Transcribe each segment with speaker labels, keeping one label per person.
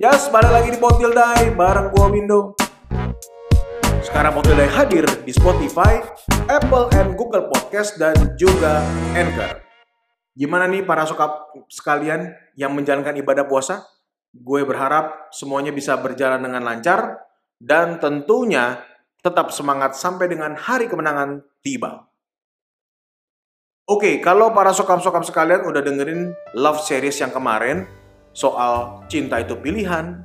Speaker 1: Yes, balik lagi di Potil Dai bareng gua Windo. Sekarang Potil Dai hadir di Spotify, Apple and Google Podcast dan juga Anchor. Gimana nih para sokap sekalian yang menjalankan ibadah puasa? Gue berharap semuanya bisa berjalan dengan lancar dan tentunya tetap semangat sampai dengan hari kemenangan tiba. Oke, kalau para sokap-sokap sekalian udah dengerin love series yang kemarin, soal cinta itu pilihan,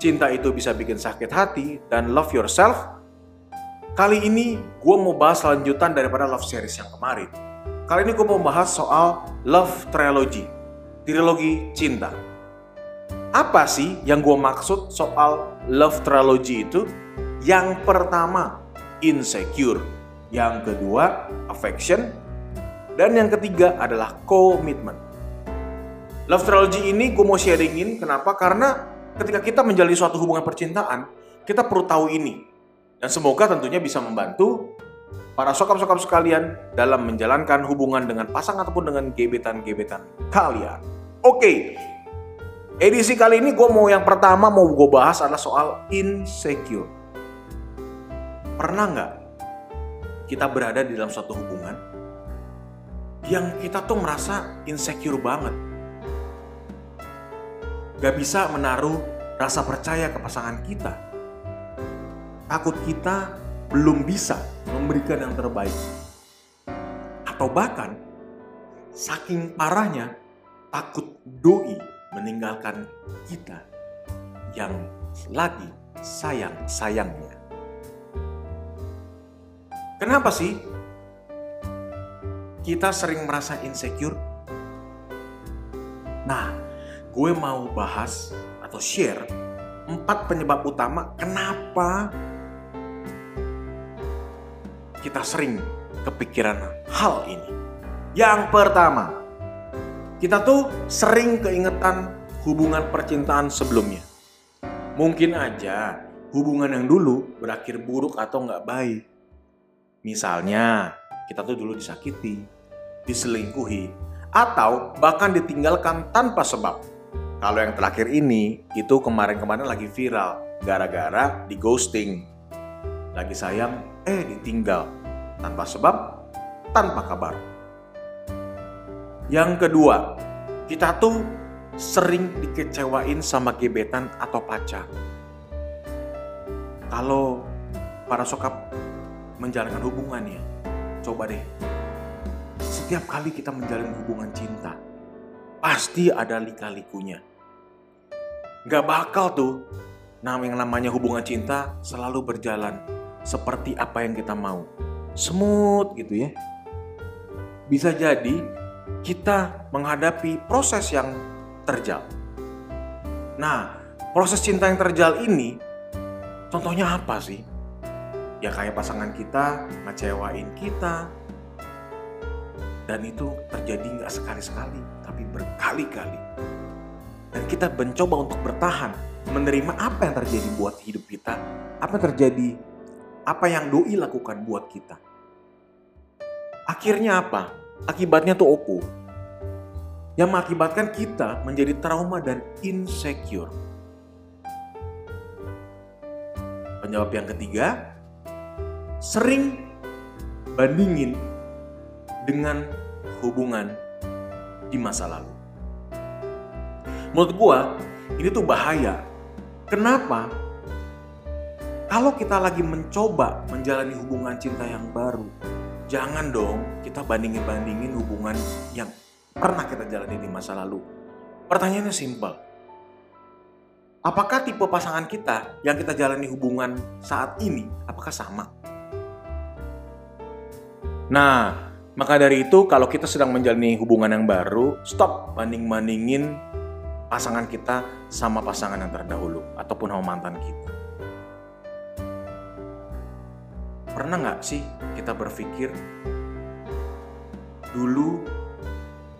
Speaker 1: cinta itu bisa bikin sakit hati, dan love yourself. Kali ini gue mau bahas lanjutan daripada love series yang kemarin. Kali ini gue mau bahas soal love trilogy, trilogi cinta. Apa sih yang gue maksud soal love trilogy itu? Yang pertama, insecure. Yang kedua, affection. Dan yang ketiga adalah commitment. Love trilogy ini gue mau sharingin kenapa? Karena ketika kita menjalani suatu hubungan percintaan, kita perlu tahu ini. Dan semoga tentunya bisa membantu para sokap-sokap sekalian dalam menjalankan hubungan dengan pasangan ataupun dengan gebetan-gebetan kalian. Oke, edisi kali ini gue mau yang pertama mau gue bahas adalah soal insecure. Pernah nggak kita berada di dalam suatu hubungan yang kita tuh merasa insecure banget? Gak bisa menaruh rasa percaya ke pasangan kita. Takut kita belum bisa memberikan yang terbaik. Atau bahkan, saking parahnya, takut doi meninggalkan kita yang lagi sayang-sayangnya. Kenapa sih kita sering merasa insecure? Nah, gue mau bahas atau share empat penyebab utama kenapa kita sering kepikiran hal ini. Yang pertama, kita tuh sering keingetan hubungan percintaan sebelumnya. Mungkin aja hubungan yang dulu berakhir buruk atau nggak baik. Misalnya, kita tuh dulu disakiti, diselingkuhi, atau bahkan ditinggalkan tanpa sebab. Kalau yang terakhir ini, itu kemarin-kemarin lagi viral. Gara-gara di ghosting. Lagi sayang, eh ditinggal. Tanpa sebab, tanpa kabar. Yang kedua, kita tuh sering dikecewain sama gebetan atau pacar. Kalau para sokap menjalankan hubungannya, coba deh. Setiap kali kita menjalin hubungan cinta, pasti ada lika-likunya Gak bakal tuh nah yang namanya hubungan cinta selalu berjalan seperti apa yang kita mau. Smooth gitu ya. Bisa jadi kita menghadapi proses yang terjal. Nah, proses cinta yang terjal ini contohnya apa sih? Ya kayak pasangan kita ngecewain kita. Dan itu terjadi nggak sekali-sekali, tapi berkali-kali dan kita mencoba untuk bertahan menerima apa yang terjadi buat hidup kita apa yang terjadi apa yang doi lakukan buat kita. Akhirnya apa? Akibatnya tuh oku. Yang mengakibatkan kita menjadi trauma dan insecure. Penyebab yang ketiga sering bandingin dengan hubungan di masa lalu Menurut gue ini tuh bahaya. Kenapa? Kalau kita lagi mencoba menjalani hubungan cinta yang baru, jangan dong kita bandingin-bandingin hubungan yang pernah kita jalani di masa lalu. Pertanyaannya simpel. Apakah tipe pasangan kita yang kita jalani hubungan saat ini, apakah sama? Nah, maka dari itu kalau kita sedang menjalani hubungan yang baru, stop banding-bandingin pasangan kita sama pasangan yang terdahulu ataupun sama mantan kita. Pernah nggak sih kita berpikir dulu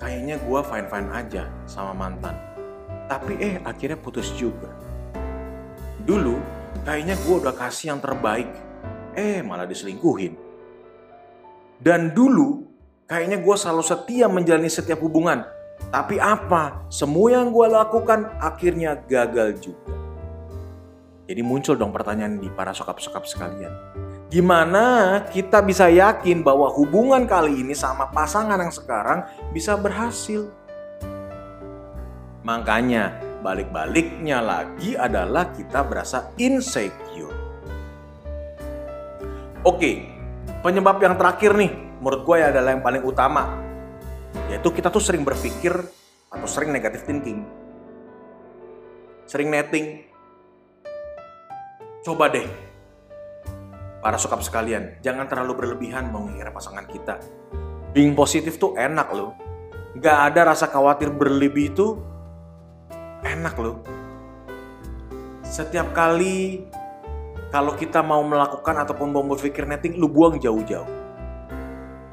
Speaker 1: kayaknya gue fine fine aja sama mantan, tapi eh akhirnya putus juga. Dulu kayaknya gue udah kasih yang terbaik, eh malah diselingkuhin. Dan dulu kayaknya gue selalu setia menjalani setiap hubungan, Tapi apa? Semua yang gue lakukan akhirnya gagal juga. Jadi muncul dong pertanyaan di para sokap-sokap sekalian. Gimana kita bisa yakin bahwa hubungan kali ini sama pasangan yang sekarang bisa berhasil? Makanya balik-baliknya lagi adalah kita berasa insecure. Oke, penyebab yang terakhir nih menurut gue ya adalah yang paling utama. Yaitu kita tuh sering berpikir atau sering negatif thinking. Sering netting. Coba deh para sokap sekalian, jangan terlalu berlebihan mengira pasangan kita. Being positif tuh enak loh. Gak ada rasa khawatir berlebih itu enak loh. Setiap kali kalau kita mau melakukan ataupun mau berpikir netting, lu buang jauh-jauh.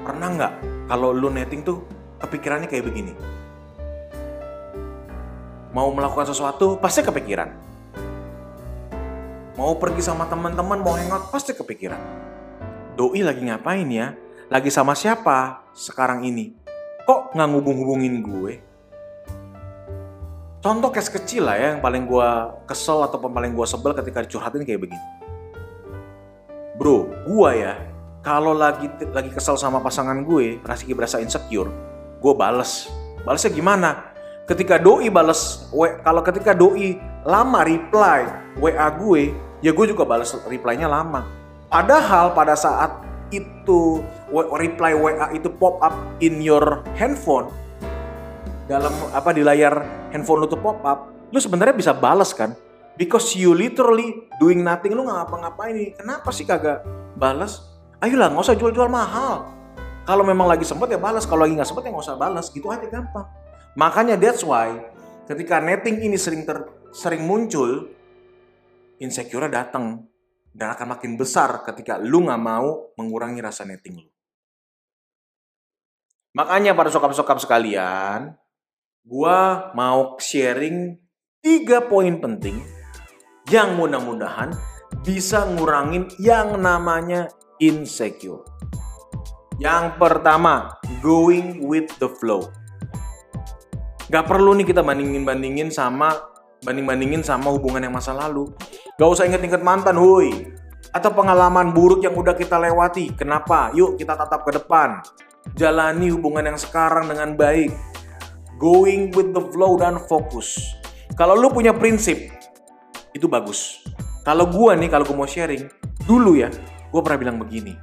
Speaker 1: Pernah nggak kalau lu netting tuh kepikirannya kayak begini? Mau melakukan sesuatu, pasti kepikiran Mau pergi sama teman-teman, mau hangout, pasti kepikiran. Doi lagi ngapain ya? Lagi sama siapa sekarang ini? Kok nggak ngubung-hubungin gue? Contoh case kecil lah ya yang paling gue kesel ataupun paling gue sebel ketika dicurhatin kayak begini. Bro, gue ya, kalau lagi lagi kesel sama pasangan gue, rasa berasa insecure, gue bales. Balesnya gimana? Ketika doi bales, kalau ketika doi lama reply WA gue, ya gue juga balas reply-nya lama. Padahal pada saat itu reply WA itu pop up in your handphone dalam apa di layar handphone lu tuh pop up, lu sebenarnya bisa balas kan? Because you literally doing nothing, lu nggak ngapa-ngapain nih. Kenapa sih kagak balas? Ayolah, nggak usah jual-jual mahal. Kalau memang lagi sempet ya balas, kalau lagi nggak sempet ya nggak usah balas, gitu aja gampang. Makanya that's why ketika netting ini sering ter, sering muncul, insecure datang dan akan makin besar ketika lu nggak mau mengurangi rasa netting lu. Makanya para sokap-sokap sekalian, gua mau sharing tiga poin penting yang mudah-mudahan bisa ngurangin yang namanya insecure. Yang pertama, going with the flow. Gak perlu nih kita bandingin-bandingin sama banding-bandingin sama hubungan yang masa lalu. Gak usah inget-inget mantan, hui. Atau pengalaman buruk yang udah kita lewati. Kenapa? Yuk kita tatap ke depan. Jalani hubungan yang sekarang dengan baik. Going with the flow dan fokus. Kalau lu punya prinsip, itu bagus. Kalau gua nih, kalau gue mau sharing, dulu ya, gue pernah bilang begini.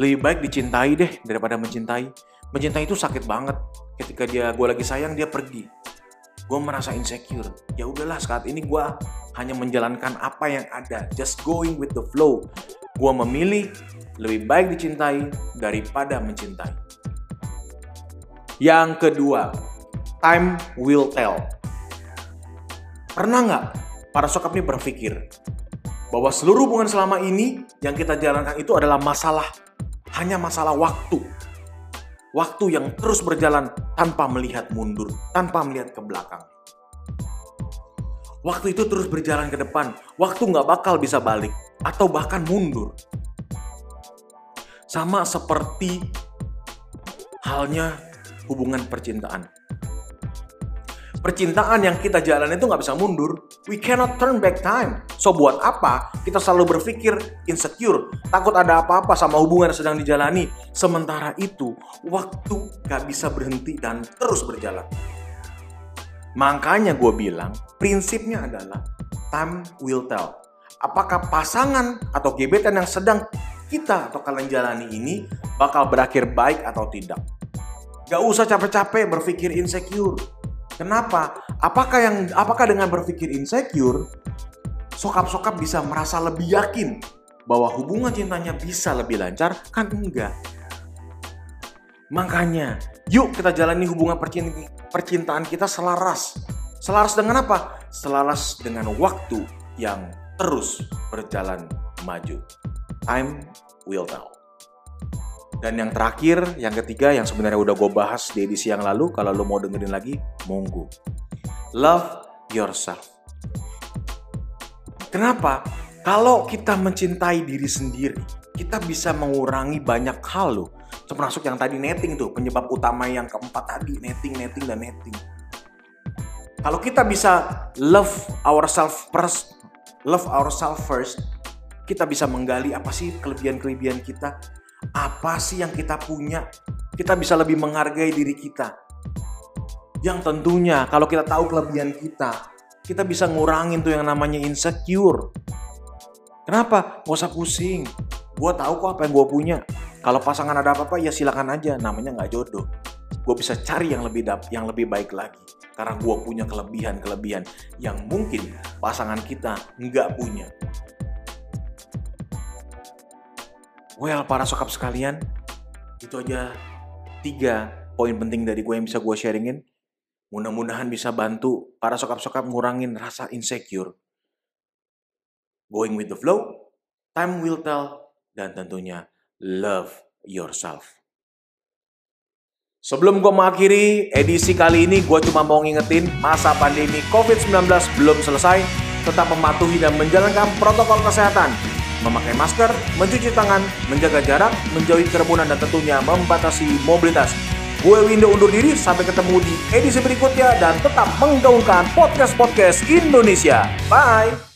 Speaker 1: Lebih baik dicintai deh daripada mencintai. Mencintai itu sakit banget. Ketika dia gue lagi sayang, dia pergi gue merasa insecure. Ya udahlah saat ini gue hanya menjalankan apa yang ada, just going with the flow. Gue memilih lebih baik dicintai daripada mencintai. Yang kedua, time will tell. Pernah nggak para sokap ini berpikir bahwa seluruh hubungan selama ini yang kita jalankan itu adalah masalah, hanya masalah waktu Waktu yang terus berjalan tanpa melihat mundur, tanpa melihat ke belakang. Waktu itu terus berjalan ke depan, waktu nggak bakal bisa balik atau bahkan mundur. Sama seperti halnya hubungan percintaan. Percintaan yang kita jalan itu nggak bisa mundur. We cannot turn back time. So buat apa kita selalu berpikir insecure, takut ada apa-apa sama hubungan yang sedang dijalani. Sementara itu, waktu nggak bisa berhenti dan terus berjalan. Makanya gue bilang, prinsipnya adalah time will tell. Apakah pasangan atau gebetan yang sedang kita atau kalian jalani ini bakal berakhir baik atau tidak. Gak usah capek-capek berpikir insecure Kenapa? Apakah yang apakah dengan berpikir insecure, sokap-sokap bisa merasa lebih yakin bahwa hubungan cintanya bisa lebih lancar? Kan enggak. Makanya, yuk kita jalani hubungan percintaan kita selaras. Selaras dengan apa? Selaras dengan waktu yang terus berjalan maju. Time will tell. Dan yang terakhir, yang ketiga yang sebenarnya udah gue bahas di edisi yang lalu, kalau lo mau dengerin lagi, monggo. Love yourself. Kenapa? Kalau kita mencintai diri sendiri, kita bisa mengurangi banyak hal loh. Termasuk yang tadi netting tuh, penyebab utama yang keempat tadi, netting, netting, dan netting. Kalau kita bisa love ourselves first, love ourselves first, kita bisa menggali apa sih kelebihan-kelebihan kita, apa sih yang kita punya, kita bisa lebih menghargai diri kita. Yang tentunya kalau kita tahu kelebihan kita, kita bisa ngurangin tuh yang namanya insecure. Kenapa? Gak usah pusing. Gue tahu kok apa yang gue punya. Kalau pasangan ada apa-apa ya silakan aja. Namanya nggak jodoh. Gue bisa cari yang lebih dap, yang lebih baik lagi. Karena gue punya kelebihan-kelebihan yang mungkin pasangan kita nggak punya. Well, para sokap sekalian, itu aja tiga poin penting dari gue yang bisa gue sharingin. Mudah-mudahan bisa bantu para sokap-sokap ngurangin rasa insecure going with the flow, time will tell, dan tentunya love yourself. Sebelum gue mengakhiri edisi kali ini, gue cuma mau ngingetin masa pandemi COVID-19 belum selesai. Tetap mematuhi dan menjalankan protokol kesehatan. Memakai masker, mencuci tangan, menjaga jarak, menjauhi kerumunan, dan tentunya membatasi mobilitas. Gue Window undur diri, sampai ketemu di edisi berikutnya dan tetap menggaungkan podcast-podcast Indonesia. Bye!